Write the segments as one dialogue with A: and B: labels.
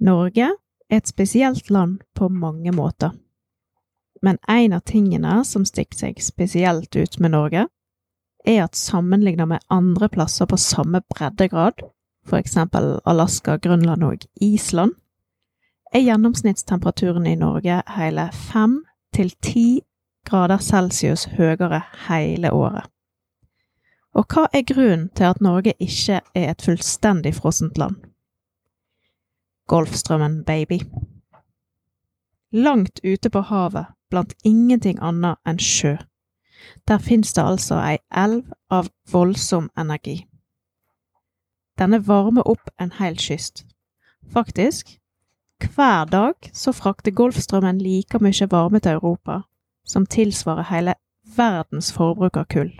A: Norge er et spesielt land på mange måter. Men en av tingene som stikker seg spesielt ut med Norge, er at sammenlignet med andre plasser på samme breddegrad, for eksempel Alaska, Grønland og Island, er gjennomsnittstemperaturen i Norge hele fem til ti grader celsius høyere hele året. Og hva er grunnen til at Norge ikke er et fullstendig frossent land? Golfstrømmen, baby. Langt ute på havet, blant ingenting annet enn sjø, der fins det altså ei elv av voldsom energi. Denne varmer opp en hel kyst. Faktisk, hver dag så frakter Golfstrømmen like mye varme til Europa som tilsvarer hele verdens forbruk av kull.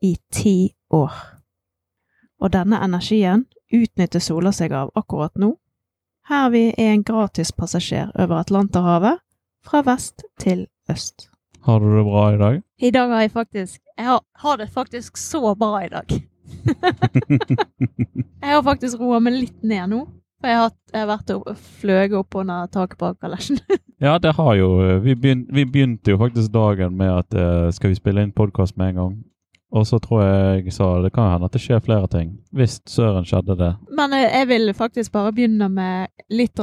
A: I ti år. Og denne energien utnytter sola seg av akkurat nå, her vi er en gratispassasjer over Atlanterhavet, fra vest til øst.
B: Har du det bra i dag?
A: I dag har jeg faktisk Jeg har, har det faktisk så bra i dag. jeg har faktisk roa meg litt ned nå. For jeg har, jeg har vært og fløyet opp under taket på kalesjen.
B: ja, det har jo vi, begynte, vi, begynte jo faktisk dagen med at uh, skal vi spille inn podkast med en gang. Og så tror jeg sa det kan hende at det skjer flere ting. Hvis søren skjedde det.
A: Men uh, jeg vil faktisk bare begynne med litt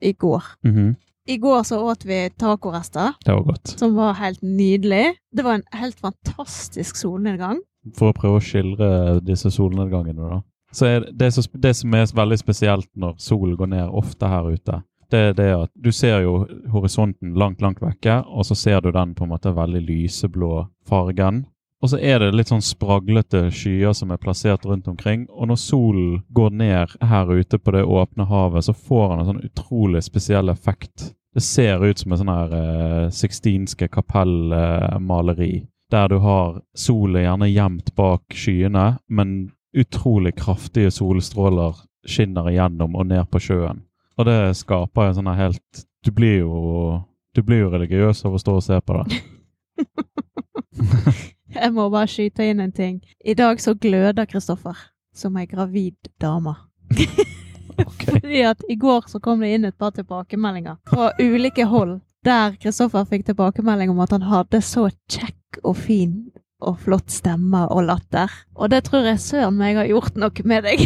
A: i går.
B: Mm -hmm.
A: I går så åt vi tacorester.
B: Det var godt.
A: Som var helt nydelig. Det var en helt fantastisk solnedgang.
B: For å prøve å skildre disse solnedgangene, da. Så det, så, det, som er veldig spesielt når solen går ned ofte her ute, det er det at du ser jo horisonten langt, langt vekke, og så ser du den på en måte veldig lyseblå fargen. Og så er det litt sånn spraglete skyer som er plassert rundt omkring. Og når solen går ned her ute på det åpne havet, så får han en sånn utrolig spesiell effekt. Det ser ut som et sånn her eh, Sixtinske kapellmaleri. Eh, der du har solen gjerne gjemt bak skyene, men utrolig kraftige solstråler skinner igjennom og ned på sjøen. Og det skaper en sånn helt Du blir jo du blir jo religiøs av å stå og se på det.
A: Jeg må bare skyte inn en ting. I dag så gløder Kristoffer som ei gravid dame. okay. Fordi at i går så kom det inn et par tilbakemeldinger fra ulike hold, der Kristoffer fikk tilbakemelding om at han hadde så kjekk og fin og flott stemme og latter. Og det tror jeg søren meg har gjort noe med deg.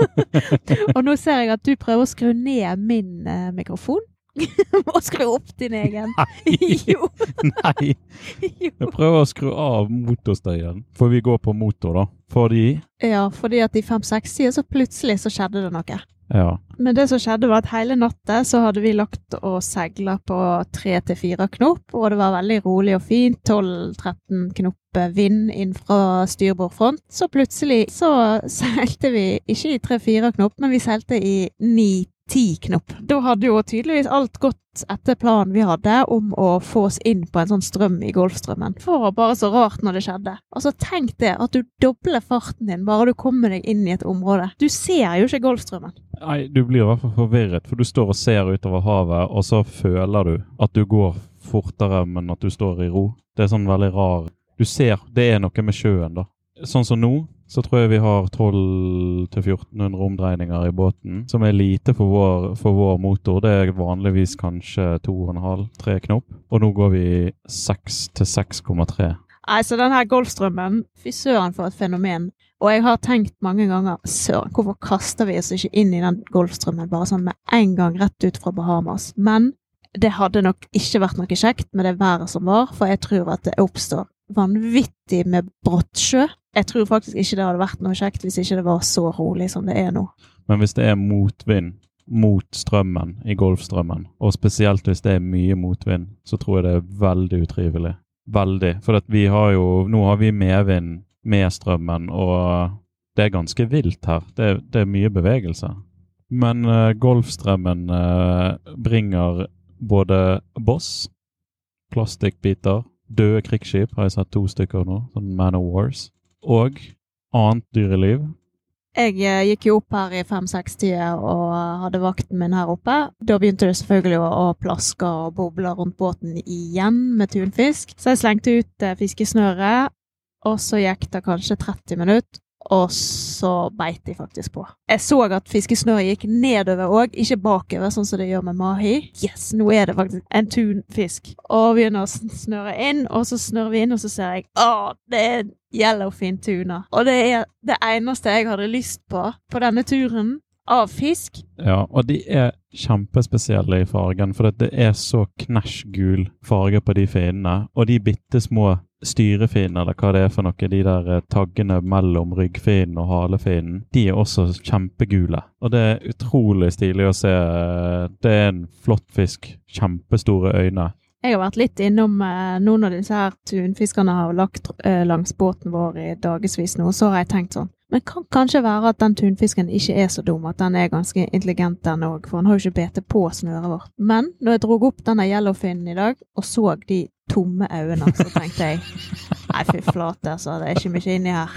A: og nå ser jeg at du prøver å skru ned min eh, mikrofon. Må skru opp din egen.
B: Nei. jo. Nei. Jeg prøver å skru av motorstøyen, for vi går på motor, da. Fordi
A: Ja, fordi at i 560 så plutselig så skjedde det noe.
B: Ja.
A: Men det som skjedde, var at hele natta så hadde vi lagt og seila på tre til fire knop, og det var veldig rolig og fint. 12-13 knop vind inn fra styrbordfront. Så plutselig så seilte vi ikke i tre-fire knop, men vi seilte i ni ti knop. Da hadde jo tydeligvis alt gått etter planen vi hadde om å få oss inn på en sånn strøm i Golfstrømmen. For bare så rart når det skjedde. Altså, tenk det, at du dobler farten din bare du kommer deg inn i et område. Du ser jo ikke Golfstrømmen.
B: Nei, du blir i hvert fall forvirret, for du står og ser utover havet, og så føler du at du går fortere, men at du står i ro. Det er sånn veldig rar Du ser det er noe med sjøen, da. Sånn som nå, så tror jeg vi har 1200-1400 omdreininger i båten, som er lite for vår, for vår, motor. Det er vanligvis kanskje 2,5-3 knop, og nå går vi 6 til 6,3.
A: Nei, så den her Golfstrømmen, fy søren for et fenomen. Og jeg har tenkt mange ganger søren, hvorfor kaster vi oss ikke inn i den Golfstrømmen bare sånn med en gang rett ut fra Bahamas? Men det hadde nok ikke vært noe kjekt med det været som var, for jeg tror at det oppstår vanvittig med brottsjø. Jeg tror faktisk ikke det hadde vært noe kjekt hvis ikke det var så rolig som det er nå.
B: Men hvis det er motvind mot strømmen i Golfstrømmen, og spesielt hvis det er mye motvind, så tror jeg det er veldig utrivelig. Veldig. For vi har jo Nå har vi medvind med strømmen, og det er ganske vilt her. Det, det er mye bevegelse. Men uh, Golfstrømmen uh, bringer både boss, plastikkbiter, døde krigsskip, har jeg sett to stykker nå, sånn Man of Wars, og annet dyreliv.
A: Jeg eh, gikk jo opp her i fem-seks-tida og hadde vakten min her oppe. Da begynte det selvfølgelig å, plaske og boble rundt båten igjen med tunfisk. Så jeg slengte ut eh, fiskesnøret, og så gikk det kanskje 30 minutter, Og så beit de faktisk på. Jeg så at fiskesnøret gikk nedover òg, ikke bakover, sånn som det gjør med mahi. Yes, nå er det faktisk en tunfisk. Og begynner å snøre inn, og så snører vi inn, og så ser jeg å, det er yellowfin tuna. Og det er det eneste jeg hadde lyst på på denne turen av fisk.
B: Ja, og de er kjempespesielle i fargen, for det er så knæsj gul farge på de finnene. Og de bitte små styrefinnene, eller hva det er for noe, de der eh, taggene mellom ryggfinnen og halefinnen, de er også kjempegule. Og det er utrolig stilig å se. Det er en flott fisk. Kjempestore øyne.
A: Jeg har vært litt innom eh, noen av disse her tunfiskene har lagt eh, langs båten vår i dagevis nå, så har jeg tenkt sånn. Men kan kanskje være at den tunfisken ikke er så dum, at den er ganske intelligent den òg, for han har jo ikke bete på snøret vårt. Men når jeg dro opp denne yellowfinnen i dag, og så de tomme øynene, så tenkte jeg nei, fy flate, altså, det er ikke mye inni her.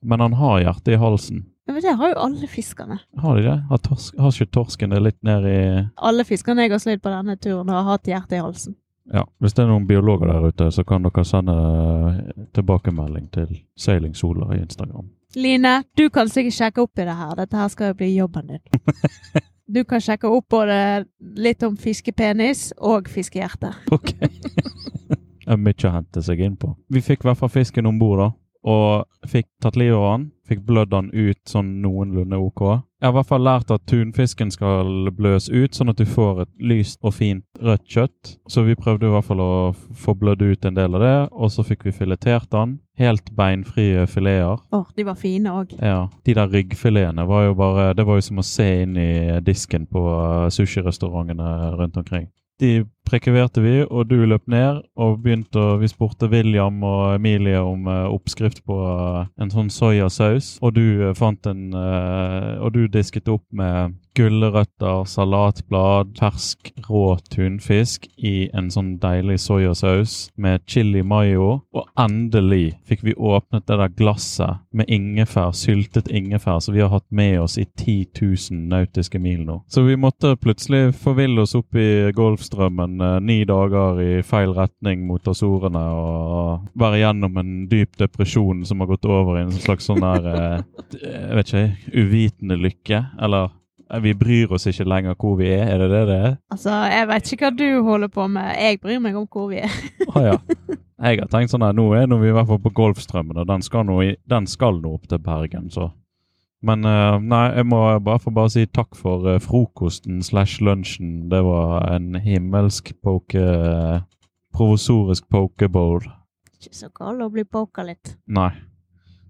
B: Men han har hjertet i halsen.
A: Men det har jo alle fiskene.
B: Har de det? Har, torsk, har ikke torsken det litt ned i
A: Alle fiskene jeg har slitt på denne turen, har hatt hjertet i halsen.
B: Ja, Hvis det er noen biologer der ute, så kan dere sende eh, tilbakemelding til Sailing Sola i Instagram.
A: Line, du kan sikkert sjekke opp i det her. Dette her skal jo bli jobben din. Du kan sjekke opp både litt om fiskepenis og fiskehjerte.
B: Ok. det er mye å hente seg inn på. Vi fikk i hvert fall fisken om bord, da. Og fikk tatt livet av han. Fikk blødd han ut sånn noenlunde OK. Jeg har i hvert fall lært at tunfisken skal bløs ut, sånn at du får et lyst og fint rødt kjøtt. Så vi prøvde i hvert fall å få blødd ut en del av det, og så fikk vi filetert den. Helt beinfrie fileter.
A: Åh, de var fine òg.
B: Ja, De der ryggfiletene var jo bare Det var jo som å se inn i disken på uh, sushirestaurantene rundt omkring. De prekaverte vi, og du løp ned og begynte å Vi spurte William og Emilie om uh, oppskrift på uh, en sånn soyasaus, og du uh, fant en Og du disket opp med gulrøtter, salatblad, fersk rå tunfisk i en sånn deilig soyasaus med chili mayo. Og endelig fikk vi åpnet det der glasset med ingefær, syltet ingefær, som vi har hatt med oss i 10 000 nautiske mil nå. Så vi måtte plutselig forville oss opp i Golfstrømmen eh, ni dager i feil retning mot Azorene og være gjennom en dyp depresjon som har gått over i en slags sånn der uh, Jeg vet ikke, uvitende lykke. Eller eh, vi bryr oss ikke lenger hvor vi er, er det det det er?
A: Altså, jeg vet ikke hva du holder på med. Jeg bryr meg om hvor vi er.
B: ah, ja. Jeg har tenkt sånn her, nå er vi i hvert fall på Golfstrømmen, og den skal nå, den skal nå opp til Bergen, så Men uh, nei, jeg må bare få bare si takk for uh, frokosten slash lunsjen. Det var en himmelsk poke... Provosorisk pokebowl.
A: Ikke så galt å bli poka litt.
B: Nei.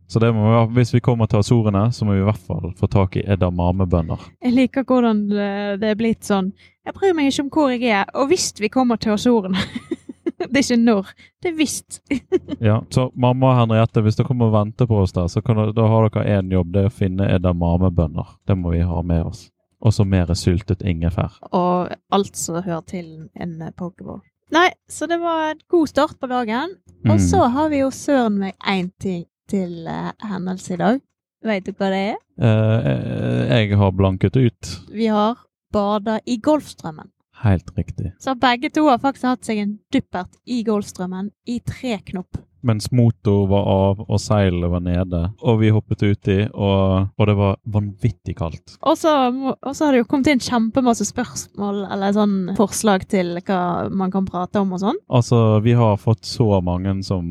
B: Så vi, hvis vi kommer til Azorene, så må vi i hvert fall få tak i edamamebønner.
A: Jeg liker hvordan det er blitt sånn Jeg bryr meg ikke om hvor jeg er, og hvis vi kommer til Azorene Det er ikke når, det er visst.
B: Ja, så mamma og Henriette, hvis dere kommer og venter på oss der, så kan, da har dere én jobb. Det er å finne edamamebønner. Det må vi ha med oss. Og så mer syltet ingefær.
A: og alt som hører til en pokerball. Nei, så det var en god start på dagen. Og
B: Mm.
A: så har vi jo søren meg én ting til uh, hendelse i dag. Vet du hva det er?
B: Eh, jeg har blanket ut.
A: Vi har bada i Golfstrømmen.
B: Helt riktig.
A: Så begge to har faktisk hatt seg en duppert i Golfstrømmen i tre knop.
B: Mens motor var av og seilet var nede, og vi hoppet uti, og, og det var vanvittig kaldt.
A: Og så har det jo kommet inn kjempemasse spørsmål eller sånn forslag til hva man kan prate om og sånn.
B: Altså, vi har fått så mange som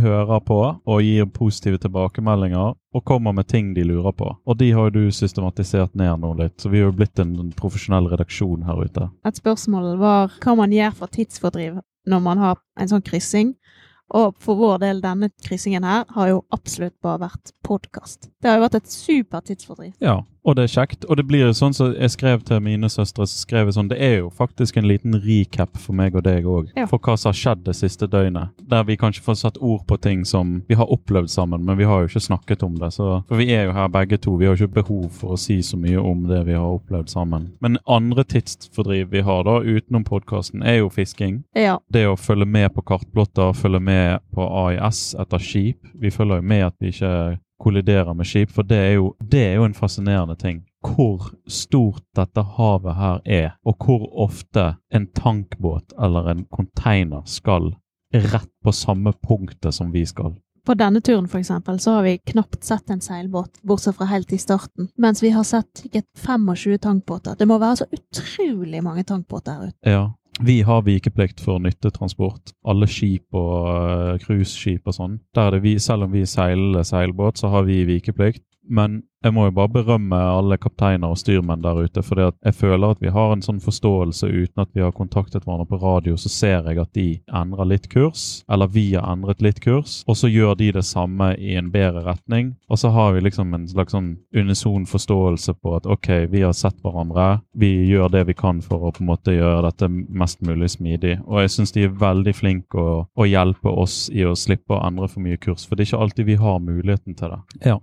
B: hører på og gir positive tilbakemeldinger og kommer med ting de lurer på. Og de har jo du systematisert ned nå litt, så vi har jo blitt en profesjonell redaksjon her ute.
A: Et spørsmål var hva man gjør for tidsfordriv når man har en sånn kryssing. Og for vår del, denne kryssingen her har jo absolutt bare vært podkast. Det har jo vært et supert tidsfordriv.
B: Ja, og det er kjekt. Og det blir jo sånn som jeg skrev til mine søstre, så skrev jeg sånn, det er jo faktisk en liten recap for meg og deg òg,
A: Ja.
B: for hva som har skjedd det siste døgnet. Der vi kanskje får satt ord på ting som vi har opplevd sammen, men vi har jo ikke snakket om det. Så, for vi er jo her begge to, vi har jo ikke behov for å si så mye om det vi har opplevd sammen. Men andre tidsfordriv vi har da, utenom podkasten, er jo fisking.
A: Ja.
B: Det å følge med på kartblotter, følge med på AIS etter skip. Vi følger jo med at vi ikke kolliderer med skip, for det er jo, det er jo en fascinerende ting. Hvor stort dette havet her er, og hvor ofte en tankbåt eller en container skal rett på samme punktet som vi skal.
A: på denne turen, for eksempel, så har vi knapt sett en seilbåt, bortsett fra helt i starten. Mens vi har sett sikkert 25 tankbåter. Det må være så utrolig mange tankbåter her ute.
B: Ja. Vi har vikeplikt for nyttetransport. Alle skip og uh, og sånn. Vi, selv om vi seiler seilbåt, så har vi vikeplikt. Men jeg må jo bare berømme alle kapteiner og styrmenn der ute. For jeg føler at vi har en sånn forståelse uten at vi har kontaktet hverandre på radio. Så ser jeg at de endrer litt kurs, eller vi har endret litt kurs. Og så gjør de det samme i en bedre retning. Og så har vi liksom en slags sånn unison forståelse på at ok, vi har sett hverandre. Vi gjør det vi kan for å på en måte gjøre dette mest mulig smidig. Og jeg syns de er veldig flinke å, å hjelpe oss i å slippe å endre for mye kurs. For det er ikke alltid vi har muligheten til det. Ja.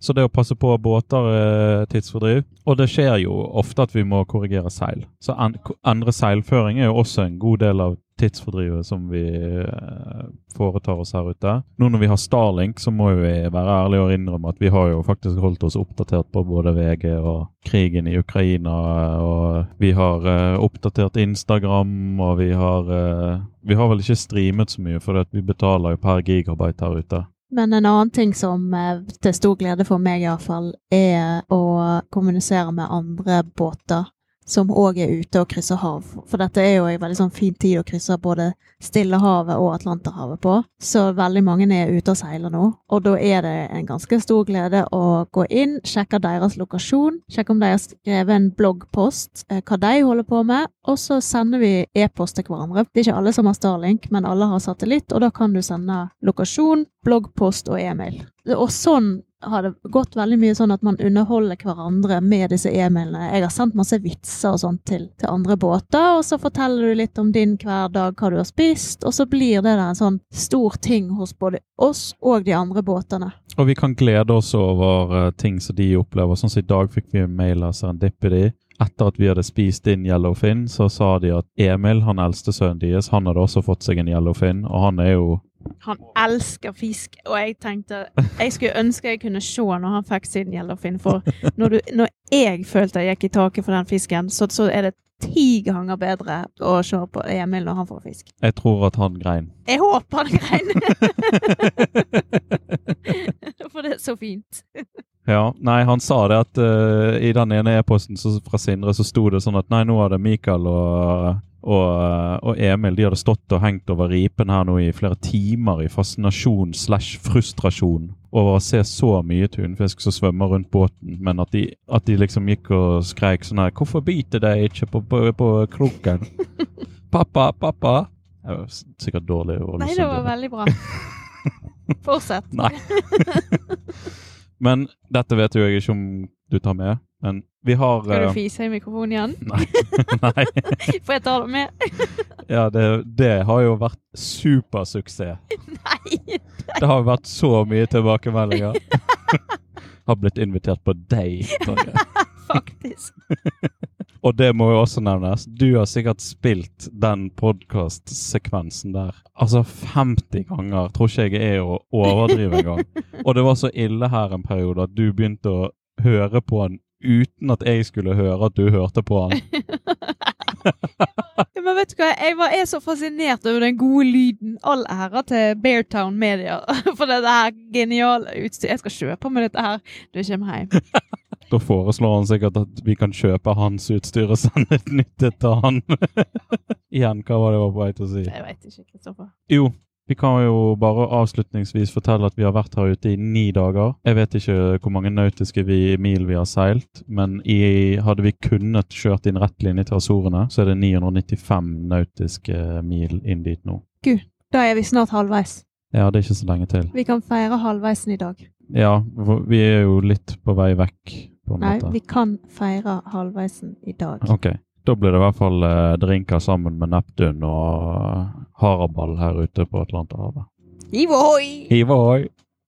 B: Så det å passe på båter er tidsfordriv. Og det skjer jo ofte at vi må korrigere seil. Så en, endre seilføring er jo også en god del av tidsfordrivet som vi eh, foretar oss her ute. Nå når vi har Starlink, så må vi være ærlige og innrømme at vi har jo faktisk holdt oss oppdatert på både VG og krigen i Ukraina. Og vi har uh, oppdatert Instagram, og vi har Vi har vel ikke streamet så mye, for vi betaler jo per gigabyte her ute.
A: Men en annen ting som eh, til stor glede for meg iallfall, er å kommunisere med andre båter som òg er ute og krysser hav. For dette er jo en veldig sånn fin tid å krysse både Stillehavet og Atlanterhavet på. Så veldig mange er ute og seiler nå. Og da er det en ganske stor glede å gå inn, sjekke deres lokasjon, sjekke om de har skrevet en bloggpost, eh, hva de holder på med, og så sender vi e-post til hverandre. Det er ikke alle som har Starlink, men alle har satellitt, og da kan du sende lokasjon, bloggpost og e-mail. Og sånn har det gått veldig mye sånn at man underholder hverandre med disse e-mailene. Jeg har sendt masse vitser og sånt til, til, andre båter, og så forteller du litt om din hverdag, hva du har spist, og så blir det en sånn stor ting hos både oss og de andre båtene.
B: Og vi kan glede oss over uh, ting som de opplever. Sånn som i dag fikk vi en mail av Serendipity. Etter at vi hadde spist inn Yellowfin, så sa de at Emil, han eldste sønnen deres, han hadde også fått seg en Yellowfin, og han er jo
A: han elsker fisk, og jeg tenkte Jeg skulle ønske jeg kunne se når han fikk sin yellowfin, for når, du, når jeg følte jeg gikk i taket for den fisken, så, så, er det ti ganger bedre å se på Emil når han får fisk.
B: Jeg tror at han grein.
A: Jeg håper han grein! for det er så fint.
B: Ja, nei, han sa det at uh, i den ene e-posten fra Sindre så sto det sånn at nei, nå hadde Mikael og og, og, Emil de hadde stått og hengt over ripen her nå i flere timer i fascinasjon slash frustrasjon over å se så mye tunfisk som svømmer rundt båten, men at de, at de liksom gikk og skreik sånn her 'Hvorfor biter de ikke på, på, på kroken?' 'Pappa, pappa!' Det var sikkert dårlig.
A: Nei, det var veldig bra. Fortsett.
B: Nei. men dette vet jo jeg ikke om du tar med. Men vi har
A: Skal du eh, fise i mikrofonen igjen?
B: Nei. Nei.
A: Får jeg ta det med?
B: ja, det, det, har jo vært supersuksess.
A: Nei, nei!
B: Det har vært så mye tilbakemeldinger. har blitt invitert på date.
A: Faktisk.
B: Og det må jo også nevnes. Du har sikkert spilt den podkast-sekvensen der altså 50 ganger. Tror ikke jeg er å overdrive engang. Og det var så ille her en periode at du begynte å høre på den uten at jeg skulle høre at du hørte på han.
A: ja, men vet du hva, jeg var, er så fascinert over den gode lyden. All ære til Beartown Media for dette her geniale utstyret. Jeg skal kjøpe med dette her når jeg kommer hjem.
B: Da foreslår han sikkert at vi kan kjøpe hans utstyr og sende et nytt til han. Igjen, hva var det jeg var på vei til å si?
A: Jeg veit ikke, Kristoffer.
B: Jo, vi kan jo bare avslutningsvis fortelle at vi har vært her ute i ni dager. Jeg vet ikke hvor mange nautiske vi, mil vi har seilt, men i, hadde vi kunnet kjørt inn rett linje til Azorene, så er det 995 nautiske mil inn dit nå.
A: Gud, da er vi snart halvveis.
B: Ja, det er ikke så lenge til.
A: Vi kan feire halvveisen i dag.
B: Ja, vi er jo litt på vei vekk. På en
A: Nei,
B: måte.
A: Nei, vi kan feire halvveisen i dag.
B: Ok. Da blir det i hvert fall eh, drinker sammen med Neptun og eh, haraball her ute på Atlanterhavet.
A: Hiv ohoi!
B: Hiv ohoi!